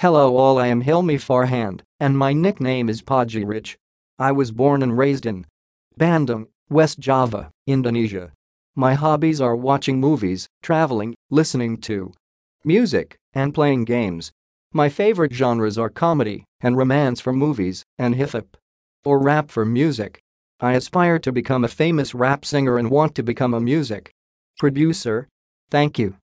Hello all I am Hilmi Farhand and my nickname is Paji Rich. I was born and raised in Bandung, West Java, Indonesia. My hobbies are watching movies, traveling, listening to music, and playing games. My favorite genres are comedy and romance for movies and hip-hop or rap for music. I aspire to become a famous rap singer and want to become a music producer. Thank you.